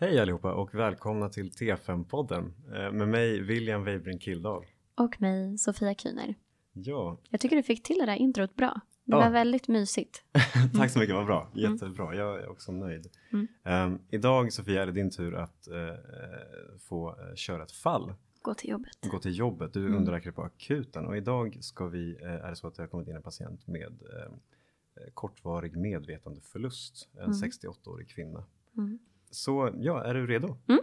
Hej allihopa och välkomna till T5-podden eh, med mig William Weibring Kildahl. Och mig, Sofia Kühner. Ja, Jag tycker du fick till det där introt bra. Det Ja. var väldigt mysigt. tack så mycket, vad bra. Jättebra, jag är också nöjd. Mm. Ehm, idag Sofia är det din tur att eh, få eh, köra ett fall Gå till jobbet. gå till jobbet. Du Mm. underläkare på akuten och idag ska vi, eh, är det så att det har kommit in en patient med kortvarig medvetandeförlust, en Mm. 68-årig kvinna. Mm. Så ja, är du redo? Mm.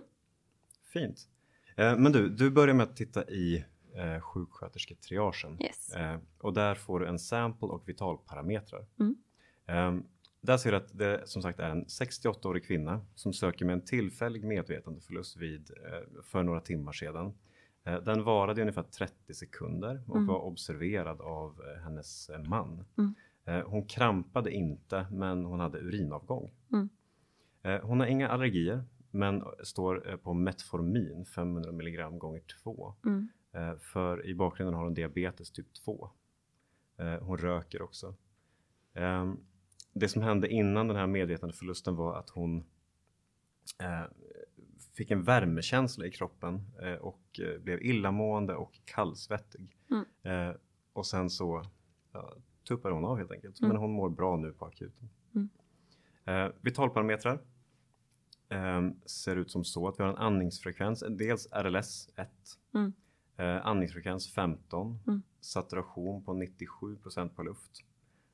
Fint. Eh, men du, du börjar med att titta i eh, sjukskötersketriagen. Yes. Eh, och där får du en sample och vitalparametrar. Mm. Eh, där ser du att det som sagt är en 68-årig kvinna som söker med en tillfällig medvetandeförlust vid, eh, för några timmar sedan. Eh, den varade i ungefär 30 sekunder och Mm. var observerad av eh, hennes man. Mm. Hon krampade inte men hon hade urinavgång. Mm. Eh, hon har inga allergier men står eh, på Metformin 500 mg gånger 2. Mm. Eh, För i bakgrunden har hon diabetes typ 2. Eh, Hon röker också. Ehm, Det som hände innan den här medvetandeförlusten var att hon fick en värmekänsla i kroppen och blev illamående och kallsvettig. Mm. Och sen så ja, tuppade hon av helt enkelt. Mm. Men hon mår bra nu på akuten. Mm. Vitalparametrar ser ut som så att vi har en andningsfrekvens, dels RLS 1, Mm. eh, andningsfrekvens 15, Mm. saturation på 97% på luft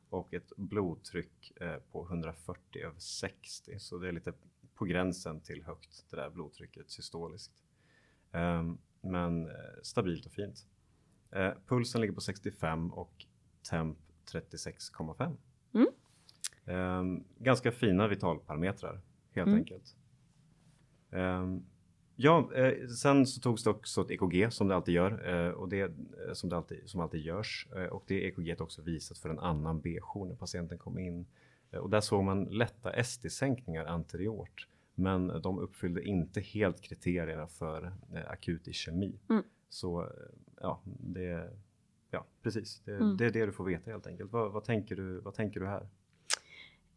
och ett blodtryck eh, på 140 över 60. Så det är lite på gränsen till högt det där blodtrycket systoliskt. Ehm, men eh, stabilt och fint. Pulsen ligger på 65 och temp 36,5. Mm. Ehm, ganska fina vitalparametrar helt Mm. enkelt. Ehm, ja, eh, sen så togs det också ett EKG som det alltid gör eh, och det eh, som det alltid som alltid görs och det EKG också visat för en annan B-jour när patienten kom in och där såg man lätta ST-sänkningar anteriort, men de uppfyllde inte helt kriterierna för akut ischemi. Mm. Så ja, det Ja, precis. Det, Mm. det är det du får veta helt enkelt. Vad, vad, tänker, du, vad tänker du här?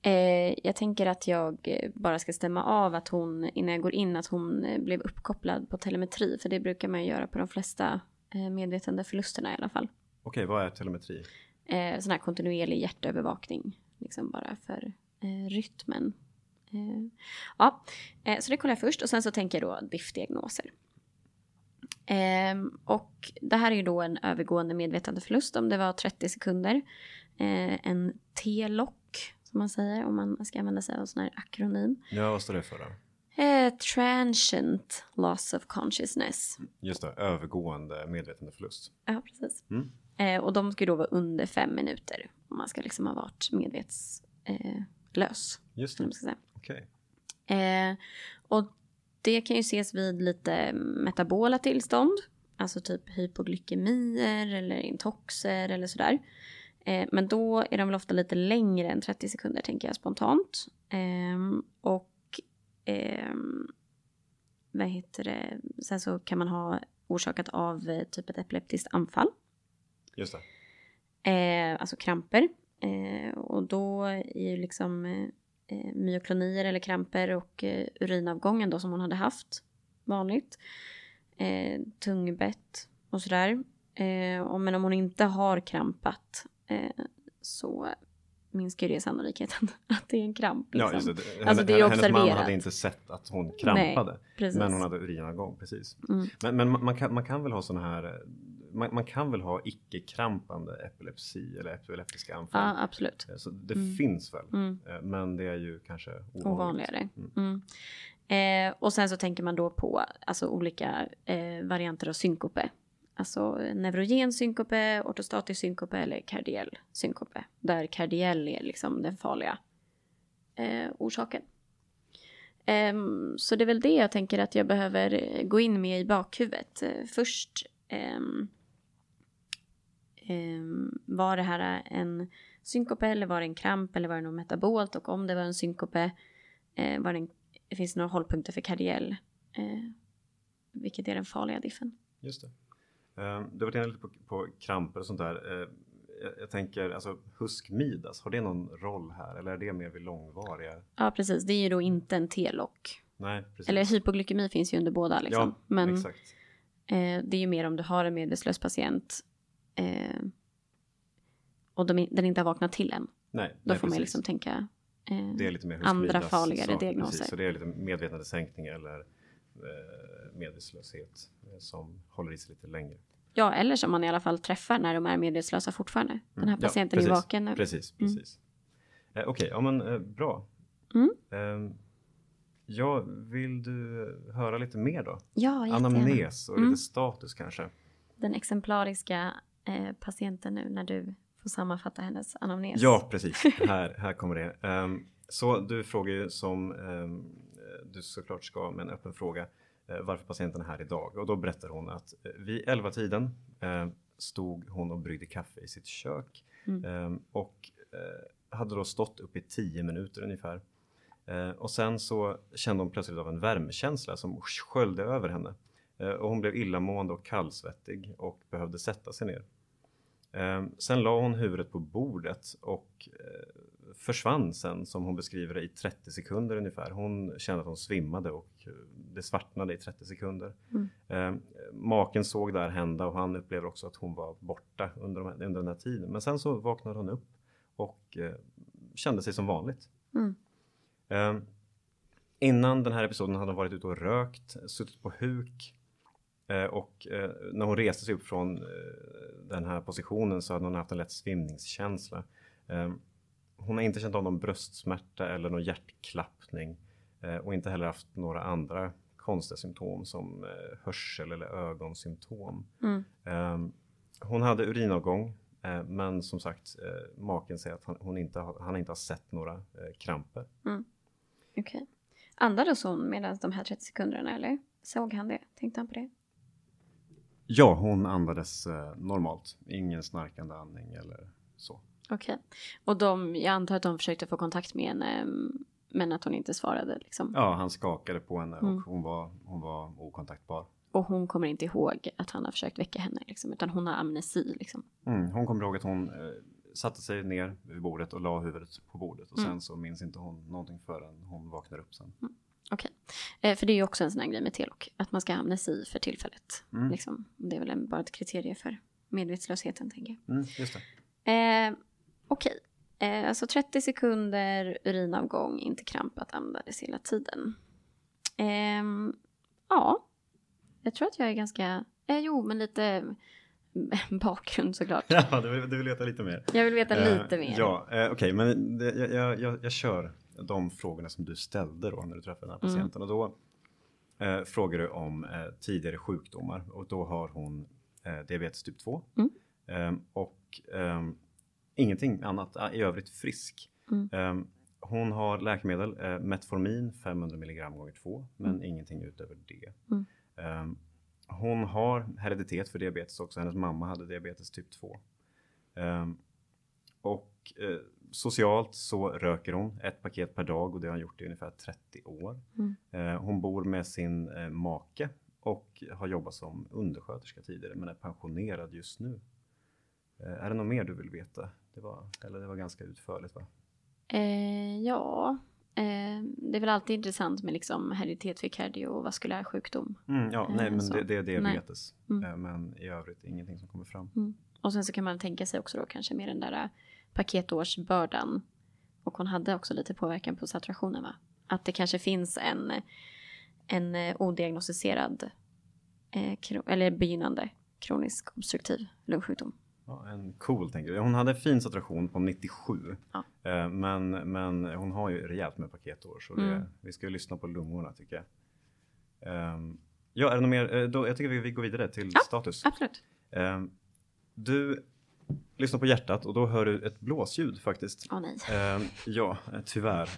Eh, jag tänker att jag eh, bara ska stämma av att hon, innan jag går in, att hon eh, blev uppkopplad på telemetri. För det brukar man ju göra på de flesta eh, medvetandeförlusterna i alla fall. Okej, vad är telemetri? Eh, sån här kontinuerlig hjärtövervakning. Liksom bara för eh, rytmen. Eh, ja, så det kollar jag först och sen så tänker jag då DIF-diagnoser. Ehm, och det här är ju då en övergående medvetandeförlust om det var 30 sekunder. En T-lock som man säger om man ska använda sig av en sån här akronym. Ja, vad står det för då? Eh, transient loss of consciousness. Just det, övergående medvetandeförlust. Ja, precis. Mm. Eh, och de ska ju då vara under fem minuter. Om man ska liksom ha varit medvetslös. Eh, Just det, okej. Eh, och det kan ju ses vid lite metabola tillstånd. Alltså typ hypoglykemier eller intoxer eller sådär. Eh, men då är de väl ofta lite längre än 30 sekunder tänker jag spontant. Eh, och ehm, vad heter det? Sen så kan man ha orsakat av eh, typ ett epileptiskt anfall. Just det. Eh, alltså kramper. Eh, och då är ju liksom eh, eh, myoklonier eller kramper och eh, urinavgången då som hon hade haft vanligt. Eh, tungbett och sådär. Eh, och men om hon inte har krampat eh, så minskar ju det sannolikheten att det är en kramp. Liksom. Ja, just det. Henne, Alltså, det är hennes man observerat. hade inte sett att hon krampade, Precis. men hon hade urinavgång, precis. Mm. Men, men man, kan, man kan väl ha sådana här, man, man kan väl ha icke-krampande epilepsi eller epileptiska Ja, anfall? absolut. Eh, Så det Mm. finns väl, Mm. eh, men det är ju kanske ovanligt. ovanligare. Mm. Mm. Eh, och sen så tänker man då på alltså, olika eh, varianter av synkope. Alltså neurogen synkope, ortostatisk synkope eller kardiell synkope. Där kardiell är liksom den farliga eh, orsaken. Um, så det är väl det jag tänker att jag behöver gå in med i bakhuvudet. Eh, först um, um, var det här en synkope eller var det en kramp eller var det något metabolt och om det var en synkope eh, var det en, finns det några hållpunkter för kardiell eh, vilket är den farliga diffen. Just det. Eh, Du har varit inne lite på, på kramper och sånt där. Eh, Jag, jag tänker, alltså huskmidas, har det någon roll här eller är det mer vid långvariga? Ja precis, det är ju då inte en T-lock Nej, precis. Eller hypoglykemi finns ju under båda liksom. ja, Men exakt. eh, det är ju mer om du har en medvetslös patient eh, och de, den inte har vaknat till än. Nej, Då nej, får man precis. liksom tänka eh, Det är lite mer hur andra farligare saker, diagnoser. Precis, så det är lite medvetandesänkning eller medvetslöshet eh, som håller i sig lite längre. Ja, eller som man i alla fall träffar när de är medvetslösa fortfarande. Den här Mm, Ja, patienten är precis, vaken nu. Precis, Mm. precis. Eh, Okej, ja men eh, bra. Mm. Eh, ja, vill du höra lite mer då? Ja, jättegärna. Anamnes och Mm. lite status kanske? Den exemplariska eh, patienten nu när du får sammanfatta hennes anamnes. Ja, precis. här, här kommer det. Ehm, så du frågar ju som ehm, du såklart ska med en öppen fråga eh, varför patienten är här idag och då berättar hon att eh, vid 11 tiden eh, stod hon och bryggde kaffe i sitt kök Mm. ehm, och eh, hade då stått upp i 10 minuter ungefär. Eh, och sen så kände hon plötsligt av en värmekänsla som sköljde över henne Eh, och hon blev illamående och kallsvettig och behövde sätta sig ner. Eh, sen la hon huvudet på bordet och eh, försvann sen som hon beskriver det i 30 sekunder ungefär. Hon kände att hon svimmade och eh, det svartnade i 30 sekunder. Mm. Eh, maken såg det här hända och han upplevde också att hon var borta under, de under den här tiden. Men sen så vaknade hon upp och eh, kände sig som vanligt. Mm. Eh, innan den här episoden hade hon varit ute och rökt, suttit på huk eh, och eh, när hon reste sig upp från den här positionen så hade hon haft en lätt svimningskänsla. Hon har inte känt av någon bröstsmärta eller någon hjärtklappning eh, och inte heller haft några andra konstiga symptom som eh, hörsel eller ögonsymptom. Mm. Eh, hon hade urinavgång eh, men som sagt eh, maken säger att han, hon inte har, han inte har sett några eh, kramper. Okej. Andades hon medan de här 30 sekunderna eller? Såg han det? Tänkte han på det? Ja, hon andades eh, normalt. Ingen snarkande andning eller så. Okej. Och de, jag antar att de försökte få kontakt med henne mm, men att hon inte svarade liksom. Ja, han skakade på henne Mm. och hon var, hon var okontaktbar. Och hon kommer inte ihåg att han har försökt väcka henne liksom, utan hon har amnesi liksom. Mm, hon kommer ihåg att hon eh, satte sig ner vid bordet och la huvudet på bordet och Mm. sen så minns inte hon någonting förrän hon vaknar upp sen. Okej. Eh, för det är ju också en sån här grej med telok, att man ska ha amnesi för tillfället. Mm. Liksom. Det är väl bara ett kriterie för medvetslösheten tänker jag. Mm, just det. Eh, Okej, eh, alltså 30 sekunder urinavgång, inte krampat, andades hela tiden. Ehm, ja, jag tror att jag är ganska, eh, jo men lite bakgrund såklart. Ja, du vill, du vill veta lite mer? Jag vill veta Eh, lite mer. Ja, eh, okej, men det, jag, jag, jag, kör de frågorna som du ställde då när du träffade den här Mm. patienten. Och då eh, frågar du om eh, tidigare sjukdomar och då har hon eh, diabetes typ 2 Mm. eh, och eh, ingenting annat, i övrigt frisk. Mm. Eh, hon har läkemedel, eh, Metformin 500 milligram gånger 2 men Mm. ingenting utöver det. Mm. Eh, hon har hereditet för diabetes också. Hennes mamma hade diabetes typ 2. Ehm, och eh, socialt så röker hon ett paket per dag och det har hon gjort i ungefär 30 år. Mm. Eh, hon bor med sin eh, make och har jobbat som undersköterska tidigare men är pensionerad just nu. Eh, är det något mer du vill veta? Det var, eller det var ganska utförligt va? Eh, ja, eh, det är väl alltid intressant med liksom hereditet för kardiovaskulär sjukdom. Mm, ja, Eh, nej men så. det, det är diabetes. Mm. Eh, men i övrigt ingenting som kommer fram. Och sen så kan man tänka sig också då kanske med den där äh, paketårsbördan. Och hon hade också lite påverkan på saturationen va? Att det kanske finns en, en eh, odiagnostiserad eh, eller begynnande kronisk obstruktiv lungsjukdom. Ja, en cool tänker jag. Hon hade fin saturation på 97. Ja. Eh, men, men hon har ju rejält med paketår så det, Mm. vi ska ju lyssna på lungorna tycker jag. Ehm, ja, är det något mer? Eh, Då, jag tycker vi, vi går vidare till Ja. status. Absolut. Ehm, du lyssnar på hjärtat och då hör du ett blåsljud faktiskt. Åh nej. Ehm, ja, tyvärr.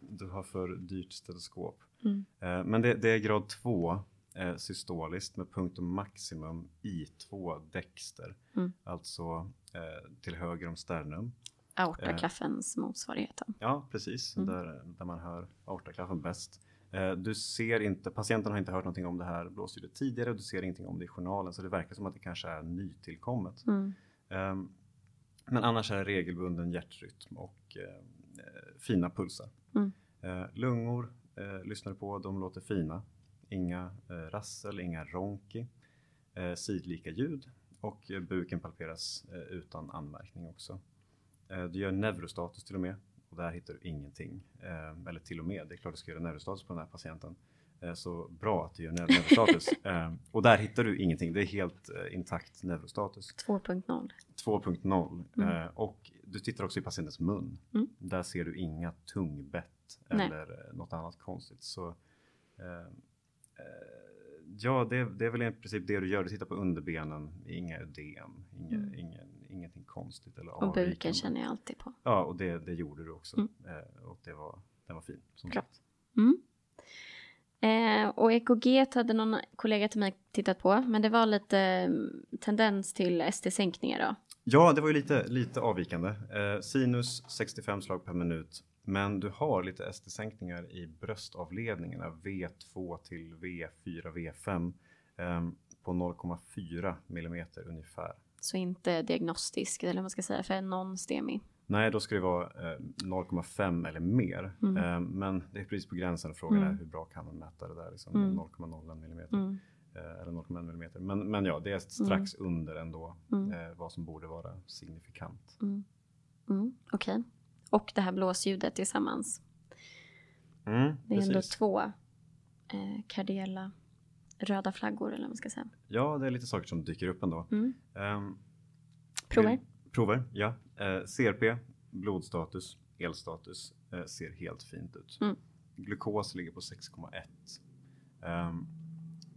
Du har för dyrt stetoskop. Mm. Eh, men det, det är grad 2 eh, systoliskt med punktum maximum I2 dexter. Mm. Alltså eh, till höger om sternum. Aortaklaffens motsvarighet. då. Ja, precis. Mm. Där, där man hör aortaklaffen bäst. Eh, du ser inte, patienten har inte hört någonting om det här blåsljudet tidigare och du ser ingenting om det i journalen så det verkar som att det kanske är nytillkommet. Mm. Ehm, men annars är det regelbunden hjärtrytm och eh, eh, fina pulsar. Mm. Eh, lungor eh, lyssnar du på, de låter fina. Inga eh, rassel, inga ronki, eh, sidlika ljud och eh, buken palperas eh, utan anmärkning också. Eh, du gör neurostatus till och med och där hittar du ingenting. Eh, eller till och med, det är klart du ska göra neurostatus på den här patienten. Så bra att du gör neu- neurostatus. Eh, och där hittar du ingenting, det är helt eh, intakt neurostatus. 2.0. 2.0 Mm. eh, och du tittar också i patientens mun. Mm. Där ser du inga tungbett Nej. eller eh, något annat konstigt. Så, ja, det, det är väl i princip det du gör. Du tittar på underbenen, inga ödem, inga, Mm. ingen, ingenting konstigt eller Och buken känner jag alltid på. Ja, och det, det gjorde du också. Mm. Eh, och det var, den var fin. Som Bra. Mm. Eh, och EKG hade någon kollega till mig tittat på, men det var lite mm, tendens till ST-sänkningar då. Ja, det var ju lite, lite avvikande. Eh, sinus 65 slag per minut. Men du har lite ST-sänkningar i bröstavledningarna V2 till V4, V5 ehm, på 0,4 millimeter ungefär. Så inte diagnostisk, eller vad man ska säga, för non-STEMI. Nej, då ska det vara eh, 0,5 eller mer. Mm. Ehm, men det är precis på gränsen och frågan Mm. är hur bra kan man mäta det där? Liksom, Mm. 0,01 millimeter. Mm. Eh, eller 0,1 millimeter. Men, men ja, det är strax under ändå Mm. eh, vad som borde vara signifikant. Mm. Mm. Och det här blåsljudet tillsammans. Mm, Det är ändå precis. två eh, kardiella röda flaggor, eller vad man ska säga. Ja, det är lite saker som dyker upp ändå. Mm. Um, Prover. prover, ja. Eh, CRP, blodstatus, elstatus eh, ser helt fint ut. Mm. Glukos ligger på 6,1. Ehm,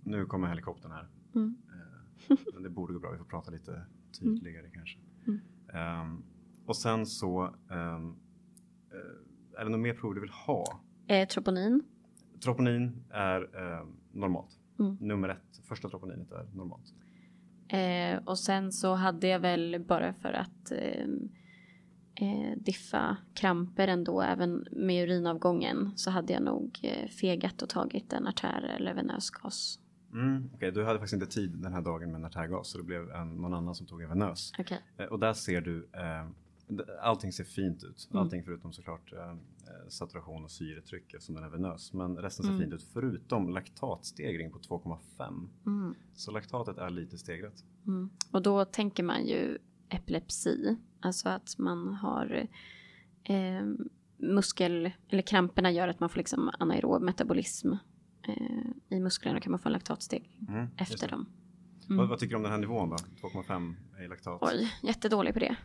nu kommer helikoptern här. Mm. Eh, men det borde gå bra, vi får prata lite tydligare kanske. Mm. Ehm, och sen så, eh, är det något mer prov du vill ha? Eh, troponin. Troponin är ehm, normalt. Mm. Nummer ett, första troponinet är normalt. Eh, och sen så hade jag väl bara för att eh, eh, diffa kramper ändå, även med urinavgången, så hade jag nog eh, fegat och tagit en artär eller venös gas. Mm, Okej, du hade faktiskt inte tid den här dagen med en artärgas så det blev en, någon annan som tog en venös. Eh, och där ser du, eh, allting ser fint ut. Mm. Allting förutom såklart eh, eh, saturation och syretryck eftersom den är venös. Men resten ser Mm. fint ut förutom laktatstegring på 2,5. Mm. Så laktatet är lite stegrat. Mm. Och då tänker man ju epilepsi, alltså att man har eh, muskel, eller kramperna gör att man får liksom anaerob metabolism eh, i musklerna kan man få en laktatstegring Mm, efter dem. Vad, Mm. vad tycker du om den här nivån då? 2,5 i laktat? Oj, jättedålig på det.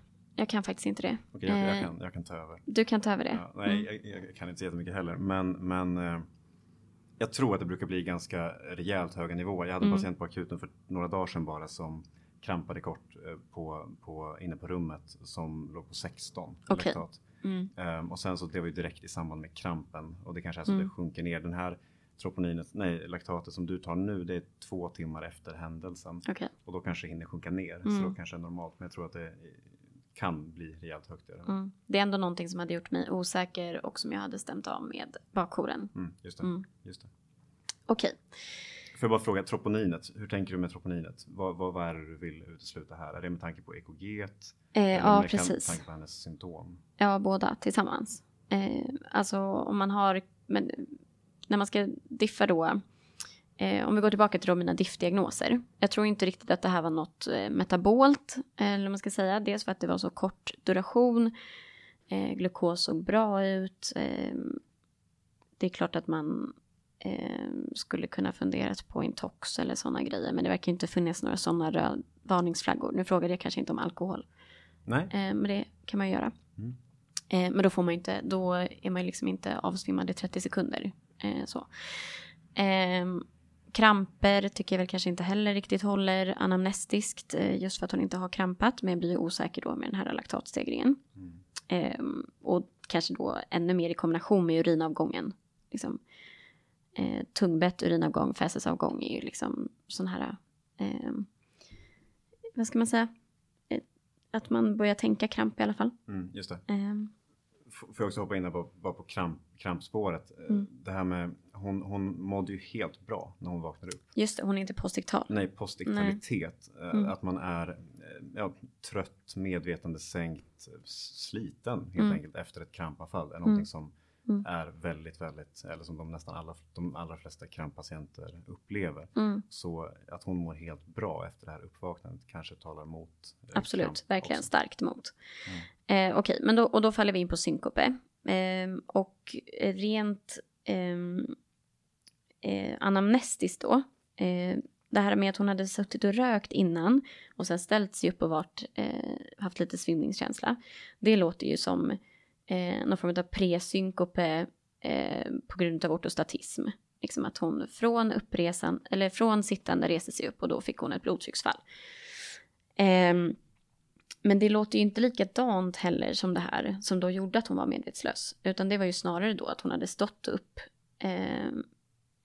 Jag kan faktiskt inte det. Okej, jag, jag, Eh, kan, jag kan ta över. Du kan ta över det. Ja, nej, Mm. jag, jag kan inte så jättemycket heller. Men, men eh, jag tror att det brukar bli ganska rejält höga nivåer. Jag hade en Mm. patient på akuten för några dagar sedan bara som krampade kort eh, på, på, inne på rummet som låg på 16 i Okej. laktat. Mm. Ehm, och sen så det var ju direkt i samband med krampen och det kanske är så att Mm. det sjunker ner. Den här troponinet, nej laktatet som du tar nu det är två timmar efter händelsen Okej. och då kanske det hinner sjunka ner så Mm. då kanske det är normalt men jag tror att det kan bli rejält högt. det. Mm. Det är ändå någonting som hade gjort mig osäker och som jag hade stämt av med bakjoren. Mm, just det. Mm. Just det. Okej. Får jag bara fråga troponinet, hur tänker du med troponinet? Vad, vad, vad är det du vill utesluta här? Är det med tanke på EKG? Eh, ja, med precis. tanke på hennes symptom? Ja, båda tillsammans. Eh, alltså om man har, men när man ska diffa då, eh, om vi går tillbaka till då mina diffdiagnoser. Jag tror inte riktigt att det här var något eh, metabolt, eller vad man ska säga. Dels för att det var så kort duration, eh, glukos såg bra ut. Eh, det är klart att man eh, skulle kunna funderat på intox eller sådana grejer, men det verkar inte finnas några sådana röd varningsflaggor. Nu frågade jag kanske inte om alkohol. Nej? Eh, men det kan man ju göra. Mm. Men då får man inte, då är man liksom inte avsvimmad i 30 sekunder. Så. Kramper tycker jag väl kanske inte heller riktigt håller anamnestiskt eh, just för att hon inte har krampat. Men jag blir osäker då med den här laktatstegringen. Mm. Eh, och kanske då ännu mer i kombination med urinavgången. Liksom. Eh, tungbett, urinavgång, fäsesavgång är ju liksom sån här, eh, vad ska man säga? Eh, Att man börjar tänka kramp i alla fall. Mm, just det. Eh, F- Får jag också hoppa in där på, bara på kramp, krampspåret? Eh, Mm. Det här med, hon, hon mådde ju helt bra när hon vaknade upp. just det, hon är inte postiktal. Nej, postiktalitet. eh, Mm. Att man är eh, ja, trött, medvetande sänkt, sliten helt Mm. enkelt efter ett krampanfall. är någonting Mm. som Mm. är väldigt, väldigt, eller som de nästan alla, de allra flesta kramppatienter upplever. Mm. Så att hon mår helt bra efter det här uppvaknandet kanske talar emot eh, Absolut, verkligen också. starkt emot. Mm. Eh, Okej, men då, och då faller vi in på synkope. Eh, och rent ehm, eh, anamnestiskt då. Eh, det här med att hon hade suttit och rökt innan och sen ställt sig upp och varit, eh, haft lite svimningskänsla. Det låter ju som eh, någon form av presynkope eh, på grund av ortostatism. Liksom att hon från uppresan, eller från sittande reste sig upp och då fick hon ett blodtrycksfall. Eh, men det låter ju inte likadant heller som det här som då gjorde att hon var medvetslös. Utan det var ju snarare då att hon hade stått upp eh,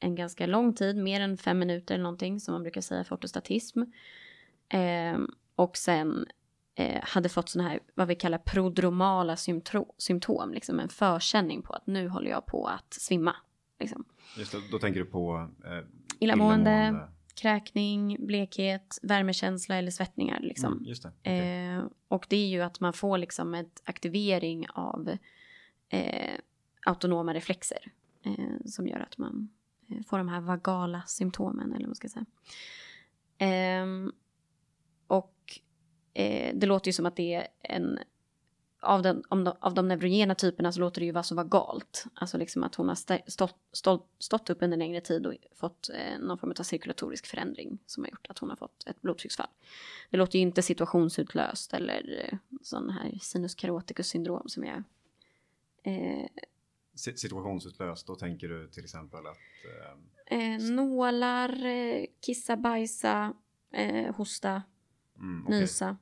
en ganska lång tid, mer än fem minuter eller någonting som man brukar säga för ortostatism. Eh, och sen eh, hade fått sådana här, vad vi kallar prodromala symptom, symptom, liksom en förkänning på att nu håller jag på att svimma. Liksom. Just det, då tänker du på eh, Illamående, kräkning, blekhet, värmekänsla eller svettningar. Liksom. Mm, just det. okej. Eh, och det är ju att man får liksom ett aktivering av eh, autonoma reflexer eh, som gör att man Eh, får de här vagala symptomen eller vad man ska säga. Ehm, och eh, det låter ju som att det är en av, den, om de, av de neurogena typerna så låter det ju vara så vagalt. Alltså liksom att hon har stä- stått, stått, stått upp under längre tid och fått eh, någon form av cirkulatorisk förändring som har gjort att hon har fått ett blodtrycksfall. Det låter ju inte situationsutlöst eller eh, sån här sinus caroticus syndrom som jag... Eh, Situationsutlöst, då tänker du till exempel att eh, eh, nålar, eh, kissa, bajsa, eh, hosta, mm, okej, nysa.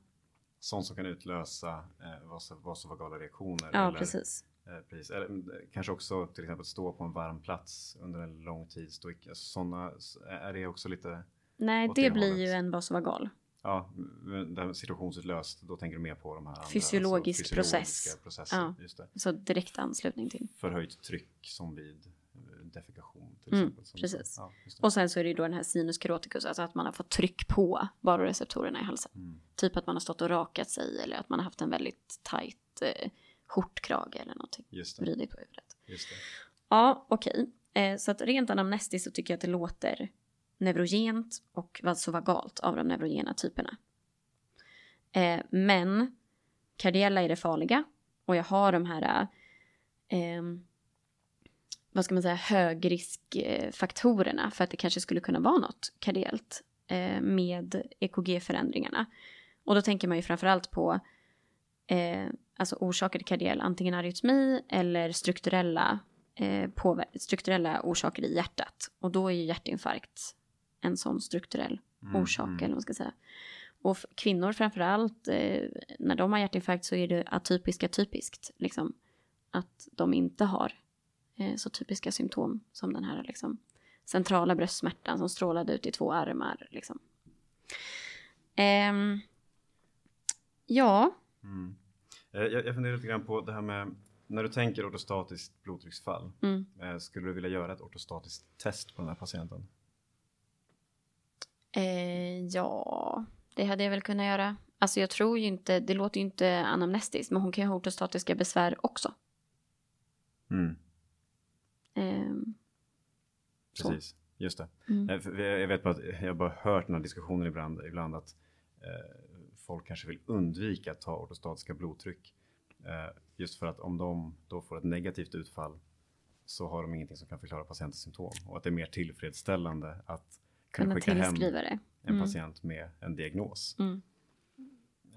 sånt som kan utlösa eh, vaso- vasovagala reaktioner. Ja, eller, precis. Eh, precis. Eller, mm, kanske också till exempel stå på en varm plats under en lång tid. Stå såna, är det också lite, Nej, det det blir hållet. ju en vasovagal. Ja, det situationsutlöst, då tänker du mer på de här andra, Fysiologisk alltså, process. processer. Ja. Så direkt anslutning till. Förhöjt tryck som vid eh, defekation till Mm, exempel. Som, precis. Ja. Och sen så är det ju då den här sinus caroticus, alltså att man har fått tryck på baroreceptorerna i halsen. Mm. Typ att man har stått och rakat sig eller att man har haft en väldigt tajt eh, skjortkrage eller någonting. Just det. Vridit på huvudet. Just det. Ja, okej. Eh, så att rent anamnestiskt så tycker jag att det låter neurogent och vasovagalt av de neurogena typerna. Eh, men kardiella är det farliga och jag har de här eh, vad ska man säga, högriskfaktorerna för att det kanske skulle kunna vara något kardiellt eh, med EKG-förändringarna. Och då tänker man ju framförallt på eh, alltså orsaker till kardiell, antingen arytmi eller strukturella, eh, strukturella orsaker i hjärtat. Och då är ju hjärtinfarkt en sån strukturell Mm, orsak, mm. eller vad man ska säga. Och kvinnor framförallt, eh, när de har hjärtinfarkt så är det atypiska typiskt. Liksom, att de inte har eh, så typiska symptom som den här liksom, centrala bröstsmärtan som strålade ut i två armar. Liksom. Ehm, ja, Mm. Eh, Jag, jag funderar lite grann på det här med när du tänker ortostatiskt blodtrycksfall. mm. Eh, skulle du vilja göra ett ortostatiskt test på den här patienten? Eh, ja, det hade jag väl kunnat göra. Alltså jag tror ju inte, det låter ju inte anamnestiskt, men hon kan ju ha ortostatiska besvär också. Mm. Så. Precis, just det. Mm. Eh, Jag vet bara att jag har bara hört den här diskussionen ibland, ibland att eh, folk kanske vill undvika att ta ortostatiska blodtryck. Eh, just för att om de då får ett negativt utfall så har de ingenting som kan förklara patientens symptom och att det är mer tillfredsställande att kunna tillskriva det. en Mm. patient med en diagnos. Mm.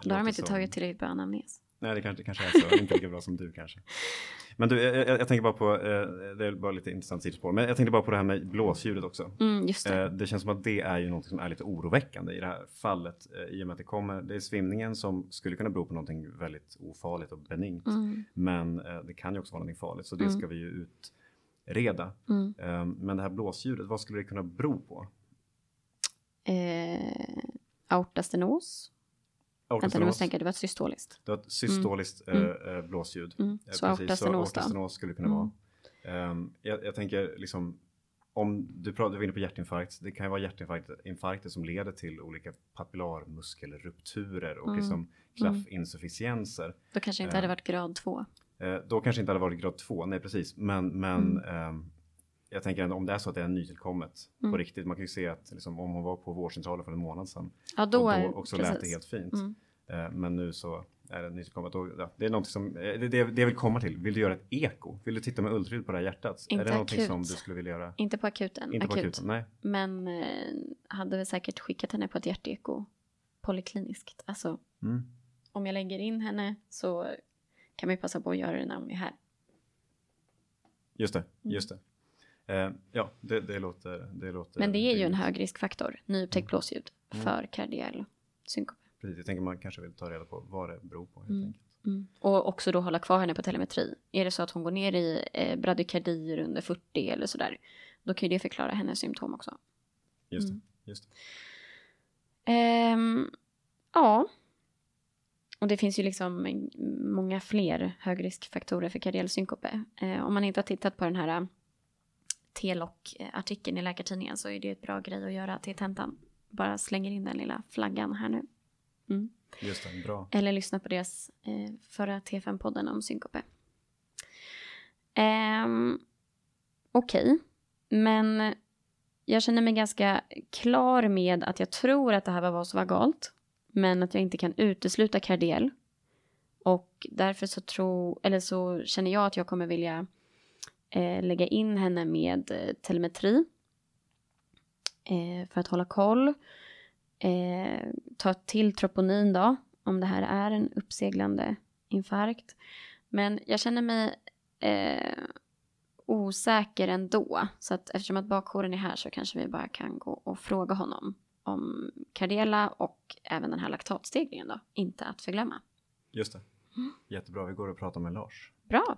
Då har de inte som- tagit tillräckligt bra anamnes. Nej, det kanske, det kanske är så. Inte lika bra som du kanske. Men du, jag, jag, jag tänker bara på, eh, det är bara lite intressant sidospår, men jag tänkte bara på det här med blåsljudet också. Mm, just det. Eh, det känns som att det är ju något som är lite oroväckande i det här fallet. Eh, I och med att det kommer, det är svimningen som skulle kunna bero på någonting väldigt ofarligt och benignt. Mm, Men eh, det kan ju också vara någonting farligt, så det Mm. ska vi ju utreda. mm. Eh, men det här blåsljudet, vad skulle det kunna bero på? Eh, aortastenos. Vänta, nu måste jag tänka, det var ett systoliskt. det var ett systoliskt Mm. eh, eh, blåsljud. Mm. Eh, Så precis, aortastenos då. aortastenos skulle det kunna Mm. vara. Ehm, jag, jag tänker liksom om du pratade du var inne på hjärtinfarkt. Det kan ju vara hjärtinfarkter som leder till olika papillarmuskelrupturer och Mm. liksom klaffinsufficienser. Då kanske inte Eh. hade varit grad två. Eh, då kanske inte hade varit grad 2, nej precis. Men, men Mm. Jag tänker ändå om det är så att det är nytillkommet Mm. på riktigt. Man kan ju se att liksom, om hon var på vårdcentralen för en månad sedan Ja, då, och då också lät det precis. helt fint. Mm. Eh, men nu så är det nytillkommet. Och, ja, det är något som, eh, det, det, det jag vill komma till. Vill du göra ett eko? Vill du titta med ultraljud på det här hjärtat? Inte är det någonting akut. som du skulle vilja göra? Inte på akuten. Inte på akut. akuten? Nej. Men eh, hade väl säkert skickat henne på ett hjärteko polikliniskt. Alltså Mm. om jag lägger in henne så kan ju passa på att göra det när hon är här. Just det, Mm. just det. Eh, ja, det, det, låter, det låter... Men det är ju en hög riskfaktor, nyupptäckt blåsljud, Mm. för kardiell synkope. Precis, jag tänker man kanske vill ta reda på vad det beror på helt Mm. enkelt. Mm. Och också då hålla kvar henne på telemetri. Är det så att hon går ner i eh, bradykardier under 40 eller sådär, då kan ju det förklara hennes symptom också. Just Mm. det, just det. Ehm, ja. Och det finns ju liksom många fler högriskfaktorer för kardiell synkope. Eh, om man inte har tittat på den här eh, T-lock-artikeln i Läkartidningen så är det ett bra grej att göra till tentan. Bara slänger in den lilla flaggan här nu. Mm. Just det, bra. Eller lyssna på deras eh, förra T5-podden om synkope. Um, Okej, men jag känner mig ganska klar med att jag tror att det här var vasovagalt. Men att jag inte kan utesluta kardiell. Och därför så, tro, eller så känner jag att jag kommer vilja eh, lägga in henne med eh, telemetri. Eh, för att hålla koll. Eh, ta till troponin då, om det här är en uppseglande infarkt. Men jag känner mig eh, osäker ändå. Så att eftersom att bakjouren är här så kanske vi bara kan gå och fråga honom om kardiella och även den här laktatstegringen då. Inte att förglömma. Just det. Mm. Jättebra, vi går och pratar med Lars. Bra!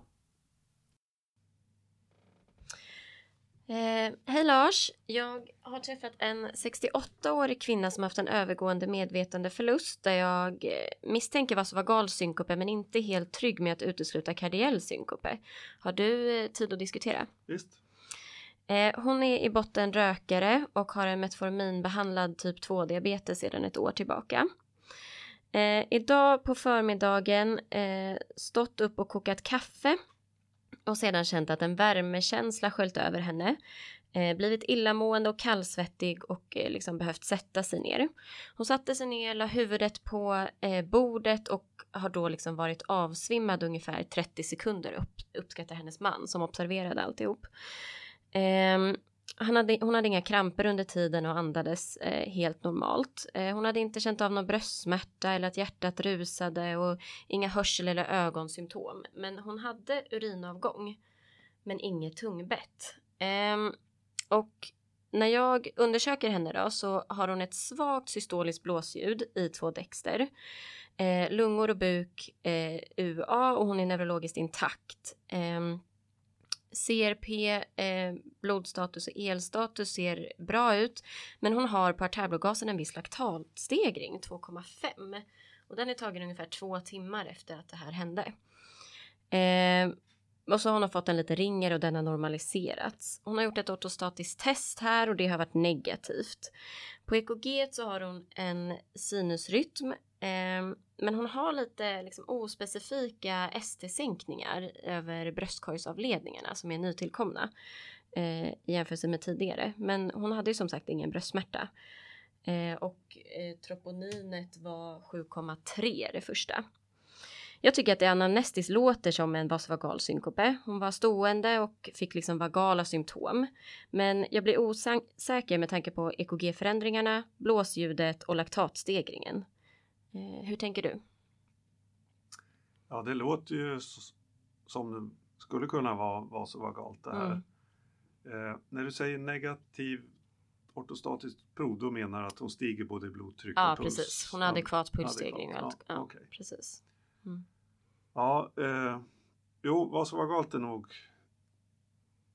Eh, Hej Lars! Jag har träffat en 68-årig kvinna som haft en övergående medvetandeförlust där jag eh, misstänker vasovagal synkope men inte helt trygg med att utesluta kardiell synkope. Har du eh, tid att diskutera? Visst. Eh, hon är i botten rökare och har en metforminbehandlad typ 2-diabetes sedan ett år tillbaka. Idag på förmiddagen stått upp och kokat kaffe och sedan känt att en värmekänsla sköljt över henne. Eh, blivit illamående och kallsvettig och eh, liksom behövt sätta sig ner. Hon satte sig ner, la huvudet på eh, bordet och har då liksom varit avsvimmad ungefär 30 sekunder upp, uppskattar hennes man som observerade alltihop. Eh, han hade, hon hade inga kramper under tiden och andades eh, helt normalt. Eh, hon hade inte känt av någon bröstsmärta eller att hjärtat rusade och inga hörsel eller ögonsymptom. Men hon hade urinavgång, men inget tungbett. Eh, och när jag undersöker henne då så har hon ett svagt systoliskt blåsljud i två dexter. Eh, lungor och buk eh, UA och hon är neurologiskt intakt. Ehm, CRP, eh, blodstatus och elstatus ser bra ut. Men hon har på artärblodgasen en viss laktatstegring, 2,5. Och den är tagen ungefär två timmar efter att det här hände. Eh, och så har hon fått en liten ringer och den har normaliserats. Hon har gjort ett ortostatiskt test här och det har varit negativt. På EKG så har hon en sinusrytm eh, men hon har lite liksom, ospecifika ST-sänkningar över bröstkorgsavledningarna som är nytillkomna eh, i jämförelse med tidigare. Men hon hade ju som sagt ingen bröstsmärta. Eh, och eh, troponinet var 7,3 det första. Jag tycker att det anamnestiskt låter som en vasovagal synkope. Hon var stående och fick liksom vagala symptom. Men jag blir osäker med tanke på EKG-förändringarna, blåsljudet och laktatstegringen. Eh, hur tänker du? Ja, det låter ju som det skulle kunna vara vasovagalt det här. Mm. Eh, när du säger negativ ortostatiskt prov, då menar du att hon stiger både i blodtryck Ja, och puls? precis. Hon har adekvat pulsstegring adekvat. Ja, Ja, okej. precis. Ja eh, jo, vasovagalt är nog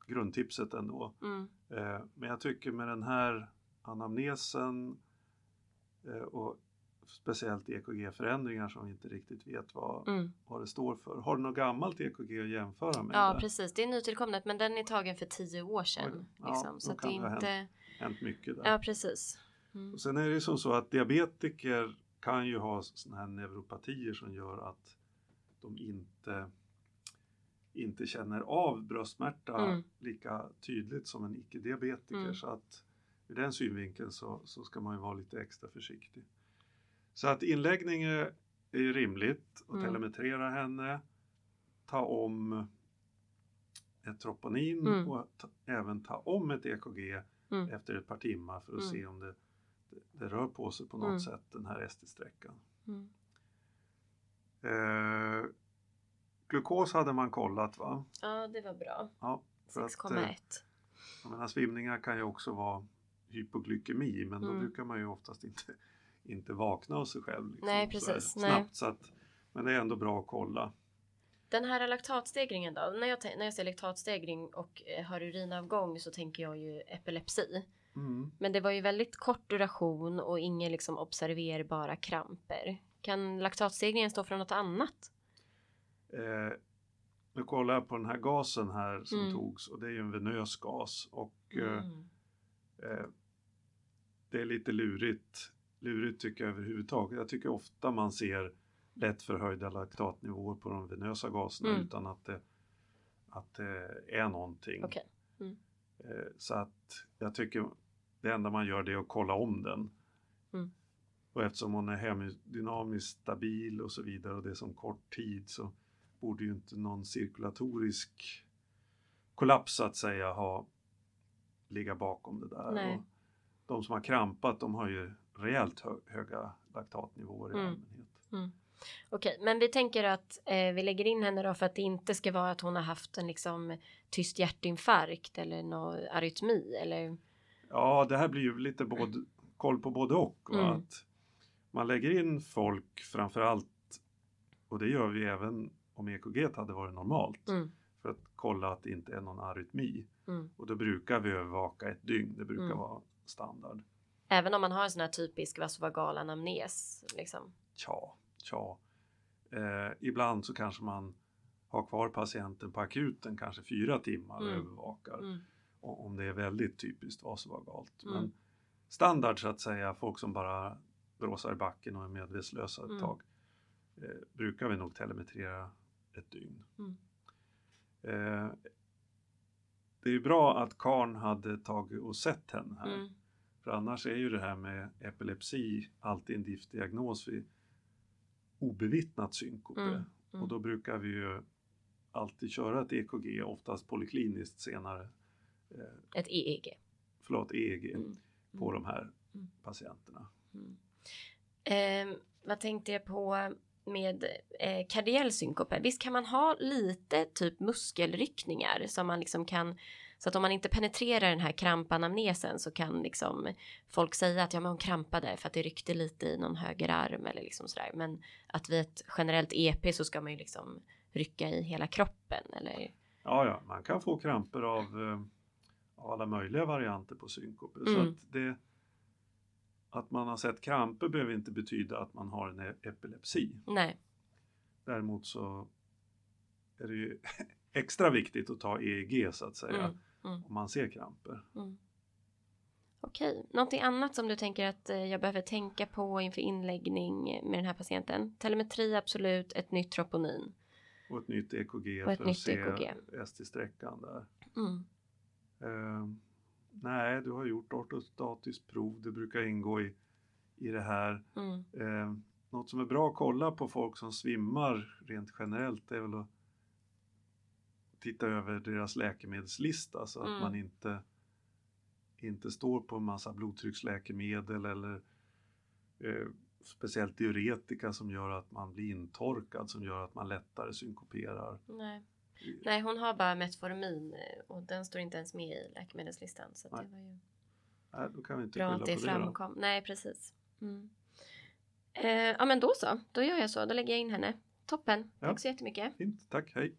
grundtipset ändå. Mm. Eh, men jag tycker med den här anamnesen eh, och speciellt EKG-förändringar som vi inte riktigt vet vad, Mm. vad det står för. Har du något gammalt EKG att jämföra med? Ja, där? precis. Det är nytillkommet, men den är tagen för tio år sedan. Ja, liksom. Så det kan är det ha inte... hänt mycket där. Ja, precis. Mm. Och sen är det ju som så att diabetiker kan ju ha såna här neuropatier som gör att de inte inte känner av bröstsmärta Mm. lika tydligt som en icke-diabetiker. Mm. Så att ur den synvinkeln så, så ska man ju vara lite extra försiktig. Så att inläggning är, är ju rimligt och Mm. telemetrera henne. Ta om ett troponin Mm. och ta, även ta om ett EKG Mm. efter ett par timmar för att Mm. se om det, det, rör på sig på något Mm. sätt den här ST-sträckan. Mm. Eh, glukos hade man kollat va? Ja, det var bra. Ja, för att, 6,1. Jag menar, svimningar kan ju också vara hypoglykemi men då Mm. brukar man ju oftast inte, inte vakna av sig själv. Liksom, Nej, så precis. Nej. Snabbt, så att, men det är ändå bra att kolla. Den här laktatstegringen då? När jag, när jag ser laktatstegring och eh, har urinavgång så tänker jag ju epilepsi. Mm. Men det var ju väldigt kort duration och inga liksom observerbara kramper. Kan laktatstegringen stå för något annat? Eh, nu kollar jag på den här gasen här som Mm. togs och det är ju en venös gas och eh, Mm. Eh, det är lite lurigt, lurigt tycker jag överhuvudtaget. Jag tycker ofta man ser lätt förhöjda laktatnivåer på de venösa gaserna Mm. utan att det, att det är någonting. Okej. Eh, så att jag tycker det enda man gör det är att kolla om den. Mm. Och eftersom hon är hemodynamiskt stabil och så vidare och det är som kort tid så borde ju inte någon cirkulatorisk kollaps så att säga ha ligga bakom det där. De som har krampat de har ju rejält hö höga laktatnivåer i Mm. allmänhet. Okej, men vi tänker att eh, vi lägger in henne då för att det inte ska vara att hon har haft en liksom tyst hjärtinfarkt eller någon arytmi eller Ja, det här blir ju lite både, koll på både och. va? Mm. Att man lägger in folk framför allt, och det gör vi även om EKG hade varit normalt, Mm. för att kolla att det inte är någon arytmi. Mm. Och då brukar vi övervaka ett dygn, det brukar Mm. vara standard. även om man har en sån här typisk vasovagal anamnes liksom. Tja, tja. Eh, ibland så kanske man har kvar patienten på akuten kanske fyra timmar och Mm. övervakar. Om det är väldigt typiskt vasovagalt. Mm. Men standard så att säga, folk som bara bråsar i backen och är medvetslösa ett Mm. tag, eh, brukar vi nog telemetrera ett dygn. Mm. Eh, det är ju bra att Karn hade tagit och sett henne här. Mm. För annars är ju det här med epilepsi alltid en diagnos vid obevittnat synkope. Mm, mm. Och då brukar vi ju alltid köra ett EKG, oftast polikliniskt senare, eh, Ett EEG. förlåt EEG, Mm. på de här Mm. patienterna. Mm. Eh, vad tänkte jag på med eh, kardiell synkope? Visst kan man ha lite typ muskelryckningar som man liksom kan så att om man inte penetrerar den här krampanamnesen så kan liksom folk säga att ja men hon krampade för att det ryckte lite i någon höger arm eller liksom sådär. Men att vid ett generellt EP så ska man ju liksom rycka i hela kroppen eller Ja, ja, man kan få kramper av, eh, av alla möjliga varianter på synkope. Så Mm. att, det, att man har sett kramper behöver inte betyda att man har en e- epilepsi. nej. Däremot så är det ju extra viktigt att ta EEG så att säga, Mm. Mm. om man ser kramper. Mm. Okej, någonting annat som du tänker att eh, jag behöver tänka på inför inläggning med den här patienten? Telemetri absolut, ett nytt troponin. Och ett nytt EKG Och ett för att nytt se EKG. ST-sträckan där. Mm. Eh, nej, du har gjort ortostatiskt prov, det brukar ingå i, i det här. Mm. Eh, något som är bra att kolla på folk som svimmar rent generellt är väl att titta över deras läkemedelslista så att Mm. man inte, inte står på en massa blodtrycksläkemedel eller eh, speciellt diuretika som gör att man blir intorkad som gör att man lättare synkoperar. Nej. Nej, hon har bara Metformin eh, och den står inte ens med i läkemedelslistan. Så att det Nej. var ju Nej, då kan vi inte bra skylla att på det det. då. framkom. Nej, precis. Mm. Eh, ja, men då så. Då gör jag så. Då lägger jag in henne. Toppen. Ja. Tack så jättemycket. Fint, tack, hej!